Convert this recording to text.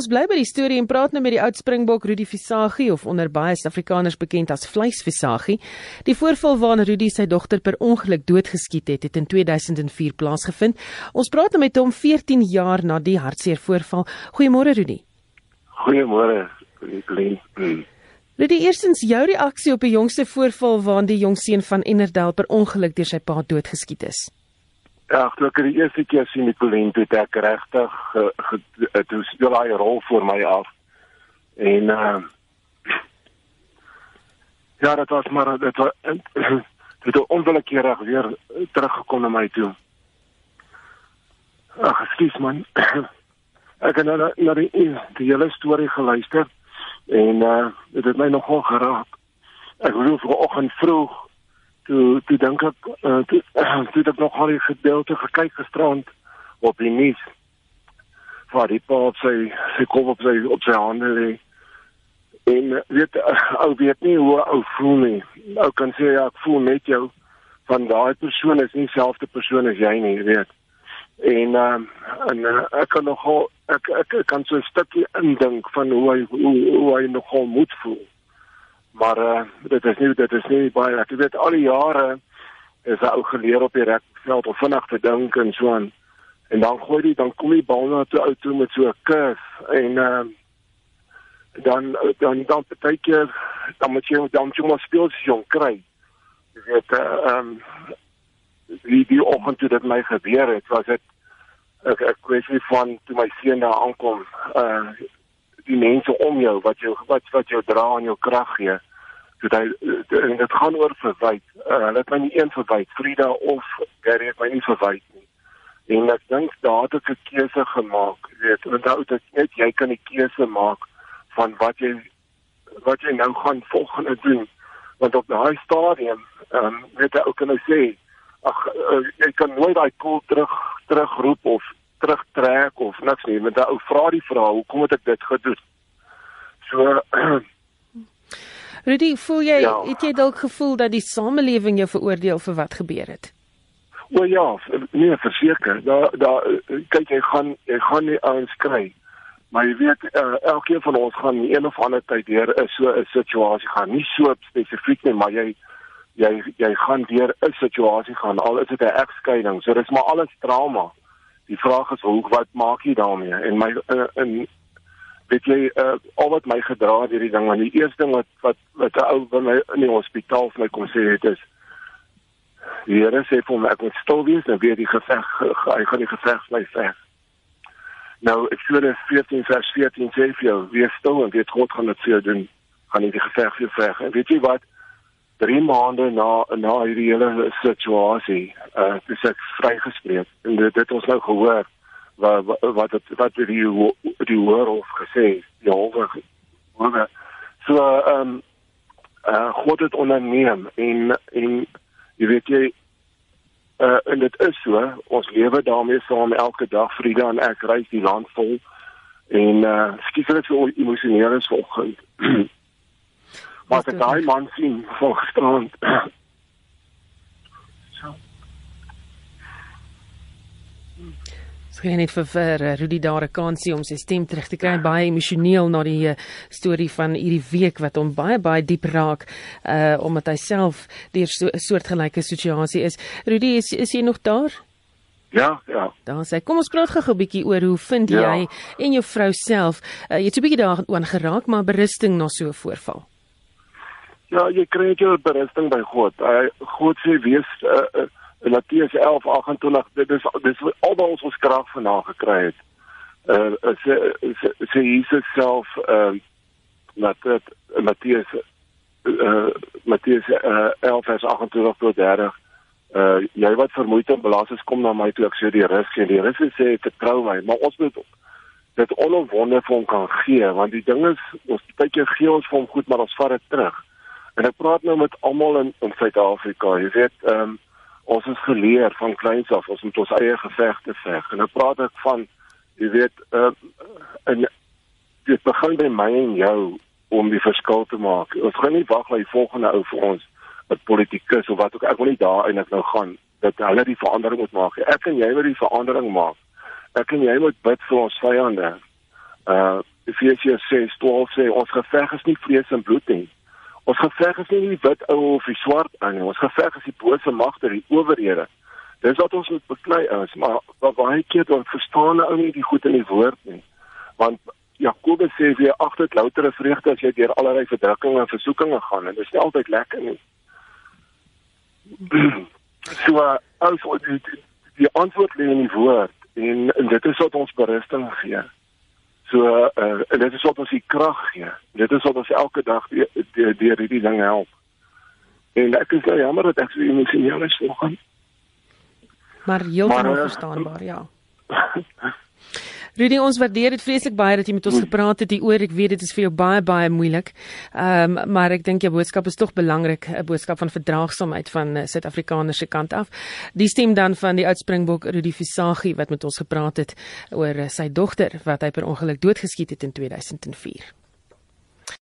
Ons bly by die storie en praat nou met die oud Springbok Rudi Visagie of onder baie Suid-Afrikaners bekend as Vleis Visagie. Die voorval waarin Rudi sy dogter per ongeluk doodgeskiet het, het in 2004 plaasgevind. Ons praat nou met hom 14 jaar na die hartseer voorval. Goeiemôre Rudi. Goeiemôre, Glen. Rudi, eerstens jou reaksie op die jongste voorval waarin die jong seun van Ennerdal per ongeluk deur sy pa doodgeskiet is. Ja, ek het die eerste keer sien die Colin toe ek regtig toe speel hy rol vir my af. En uh Ja, dit was maar dit was dit het onwillekeurig weer teruggekom na my toe. Ag, skuis man. Ek het nou na, die, die hele storie geluister en uh dit het my nogal geraak. Ek wil vanoggend vroeg toe toe dink ek uh, toe, uh, toe ek nog al die gedeelte gekyk gisterand op die nuus. Waar die pa op sy sy kop op sy op sy hande lê. En weet uh, ou weet nie hoe ou voel nie. Ou kan sê ja ek voel met jou. Van daai persoon is nie dieselfde persoon as jy nie weet. En uh, en uh, ek kan nog ek, ek ek kan so 'n stukkie indink van hoe hy hoe, hoe hy nogal moet voel Maar uh, dit is nie dit is nie baie ek weet al die jare is hy ou geleer op die rekveld om vinnig te dink en so aan. En dan gooi hy dan kom die bal na toe uit toe met so 'n curve en uh, dan dan dan baie keer dan moet jy dan jy moet speel as jy hom kry. Jy weet uh, um die die oggend toe dit my gebeur het was dit ek kwessie van toe my seun daar aankom uh die mense om jou wat jou wat wat jou dra en jou krag gee. Dit hy en dit gaan oor verwyd. Uh, hulle het my nie een verwyd, Frida of Gary het my nie verwyd nie. En ek dink daar het ek 'n keuse gemaak. Jy weet, onthou dat net jy kan die keuse maak van wat jy wat jy nou gaan volgende doen. Want op daai stadium, ehm um, weet jy ook kan nou sê, ag uh, jy kan nooit daai koel terug terugroep of terugtrek of niks nie, want ou vra die vraag, hoekom het ek dit gedoen? So Rudy, voel jy ja. het jy dalk gevoel dat die samelewing jou veroordeel vir wat gebeur het? O ja, nee, verseker. Daar daar kyk jy gaan jy gaan nie ouens kry. Maar jy weet uh, elkeen van ons gaan een of ander tyd deur 'n so 'n situasie gaan. Nie so spesifiek nie, maar jy jy jy gaan deur 'n situasie gaan al is dit 'n egskeiding. So dis maar alles trauma die vraag is hoe wat maak jy daarmee? En my uh, in weet jy uh, al wat my gedra het hierdie ding want die eerste ding wat wat wat 'n ou by my in die hospitaal vir my kom sê het is die Here sê vir my ek moet stil wees en weer die geveg hy gaan die geveg bly veg. Nou ek sê dit 14 vers 14 sê vir jou wees stil en weet God gaan dit vir jou doen. Gaan hy die geveg vir veg. En weet jy wat 3 maande na na hierdie hele situasie uh dis ek vrygespreek. En dit het ons nou gehoor wat wat wat wat die die hoor gesê die hoor hoor so ehm um, uh God het onderneem en en jy weet jy uh en dit is so ons lewe daarmee saam elke dag Frida en ek reis die land vol en uh skiet ek so emosioneel is vanoggend Maar ek daai man sien van gisterand. so. Sy het net vir vir uh, Rudy daar 'n kansie om sy stem terug te kry baie emosioneel na die uh, storie van hierdie week wat hom baie baie diep raak uh omdat hy self deur so 'n soortgelyke situasie is. Rudy, is is jy nog daar? Ja, ja. Dan sê kom ons praat gou 'n bietjie oor hoe vind ja. jy en jou vrou self uh, jy het so 'n bietjie daaroor geraak maar berusting na so 'n voorval. Ja, jy kry net jou berusting by God. Hy God sê wees uh, uh, Matteus 11:28 dit is dis al wat ons ons krag vanaand gekry het. Uh sê sê Jesus self ehm uh, dat dit Matteus uh Matteus uh, 11:28 tot 30 uh jy wat vermoeid en belas is kom na my toe ek sê die rus gee. Die rus sê vertrou my, maar ons moet dit onomwonde vir hom kan gee want die ding is ons baie keer gee ons vir hom goed maar ons vat dit terug. En ek praat nou met almal in in Suid-Afrika. Jy weet, ehm um, ons is geleer van kleins af ons moet ons eie gevegte veg. En ek praat ek van jy weet, ehm uh, en dit begin by my en jou om die verskil te maak. Ons gaan nie wag dat die volgende ou vir ons 'n politikus of wat ook ek wil nie daar eintlik nou gaan dat hulle die verandering moet maak. Ek en jy moet die verandering maak. Ek en jy moet bid vir ons vyande. Uh Efesiërs 6:12 sê ons geveg is nie vlees en bloed nie. Ons geveg is nie die wit ou of die swart ou nie. Ons geveg is die bose magte, die owerhede. Dis wat ons moet beklei is, maar baie keer dan verstaan ou nie die goed in die woord nie. Want Jakobus sê jy agter dit loutere vreugde as jy deur allerlei verdrukkings en versoekings gaan en dit is nie altyd lekker nie. so as wat die, die antwoord lê in die woord en, en dit is wat ons berusting gee. So uh, en dit is wat ons die krag gee. Dit is wat ons elke dag deur hierdie ding help. En ek is nou jammer dat ek so emosioneel is vanoggend. Maar heeltemal uh, verstaanbaar, ja. Rudy, ons waardeer dit vreeslik baie dat jy met ons gepraat het hier oor. Ek weet dit is vir jou baie baie moeilik. Ehm um, maar ek dink jou boodskap is tog belangrik, 'n boodskap van verdraagsaamheid van uh, Suid-Afrikaners se kant af. Die stem dan van die oud Springbok Rudy Visagie wat met ons gepraat het oor uh, sy dogter wat hy per ongeluk doodgeskiet het in 2004.